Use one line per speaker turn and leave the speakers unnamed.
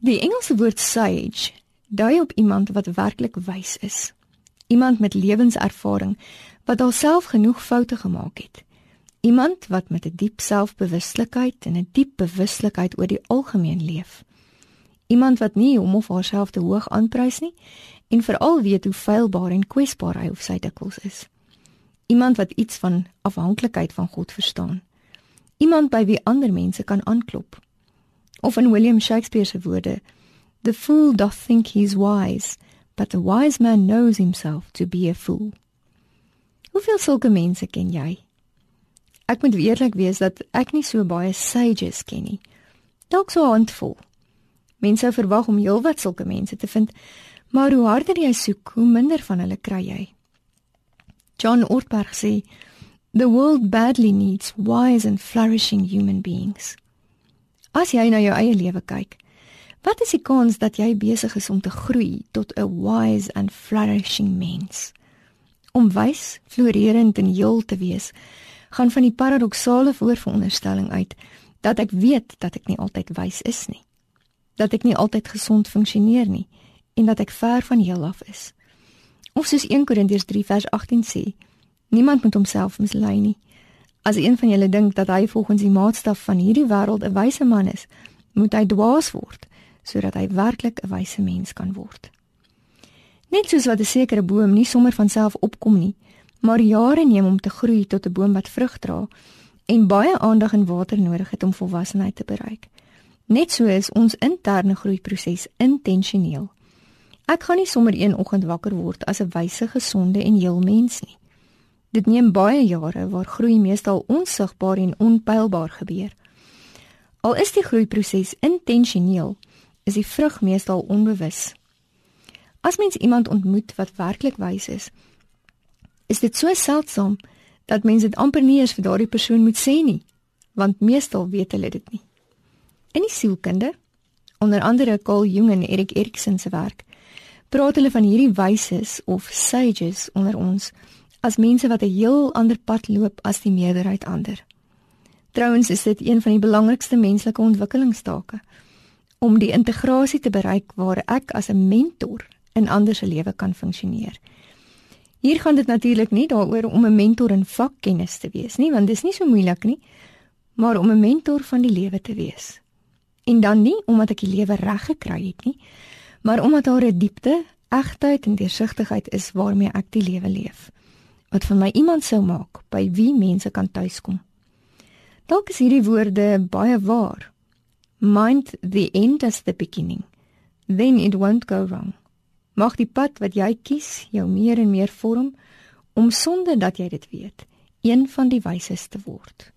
Die Engelse woord sage dui op iemand wat werklik wys is. Iemand met lewenservaring wat alself genoeg foute gemaak het. Iemand wat met 'n diep selfbewustelikheid en 'n diep bewustelikheid oor die algemeen leef. Iemand wat nie hom of haarself te hoog aanprys nie en veral weet hoe feilbaar en kwesbaar hy of sy dikwels is. Iemand wat iets van afhanklikheid van God verstaan. Iemand by wie ander mense kan aanklop. Of in William Shakespeare se woorde, The fool doth think he's wise, but the wise man knows himself to be a fool. Hoeveel sulke mense ken jy? Ek moet eerlik wees dat ek nie so baie sages ken nie. Dalk so 'n handvol. Mense verwag om heelwat sulke mense te vind, maar hoe harder jy soek, hoe minder van hulle kry jy. John Ortberg sê, "The world badly needs wise and flourishing human beings." As jy na jou eie lewe kyk, wat is die kans dat jy besig is om te groei tot 'n wise and flourishing mens? Om wys, floreerend en heel te wees, gaan van die paradoksale voorveronderstelling uit dat ek weet dat ek nie altyd wys is nie. Dat ek nie altyd gesond funksioneer nie en dat ek ver van heel af is. Of soos 1 Korintiërs 3 vers 18 sê, niemand moet homself mislei nie. As een van julle dink dat hy volgens die maatstaf van hierdie wêreld 'n wyse man is, moet hy dwaas word sodat hy werklik 'n wyse mens kan word. Net soos wat 'n sekere boom nie sommer van self opkom nie, maar jare neem om te groei tot 'n boom wat vrug dra en baie aandag en water nodig het om volwassenheid te bereik. Net so is ons interne groeiproses intentioneel. Ek gaan nie sommer een oggend wakker word as 'n wyse, gesonde en heel mens nie. Dit neem baie jare waar groei meestal onsigbaar en onpylbaar gebeur. Al is die groeiproses intentioneel, is die vrug meestal onbewus. As mens iemand ontmoet wat werklik wys is, is dit so seldsaam dat mense dit amper nie eens vir daardie persoon moet sê nie, want meestal weet hulle dit nie. In die sielkunde, onder andere Carl Jung en Erik Erikson se werk, praat hulle van hierdie wyses of sages onder ons as mense wat 'n heel ander pad loop as die meerderheid ander. Trouwens is dit een van die belangrikste menslike ontwikkelingstake om die integrasie te bereik waar ek as 'n mentor in ander se lewe kan funksioneer. Hier gaan dit natuurlik nie daaroor om 'n mentor in vakkennis te wees nie, want dis nie so moeilik nie, maar om 'n mentor van die lewe te wees. En dan nie omdat ek die lewe reg gekry het nie, maar omdat daar 'n diepte, egtheid en deursigtigheid is waarmee ek die lewe leef. Wat van my iemand sou maak by wie mense kan tuiskom. Dalk is hierdie woorde baie waar. Mind the end as the beginning. Then it won't go wrong. Mag die pad wat jy kies jou meer en meer vorm om sonder dat jy dit weet, een van die wyses te word.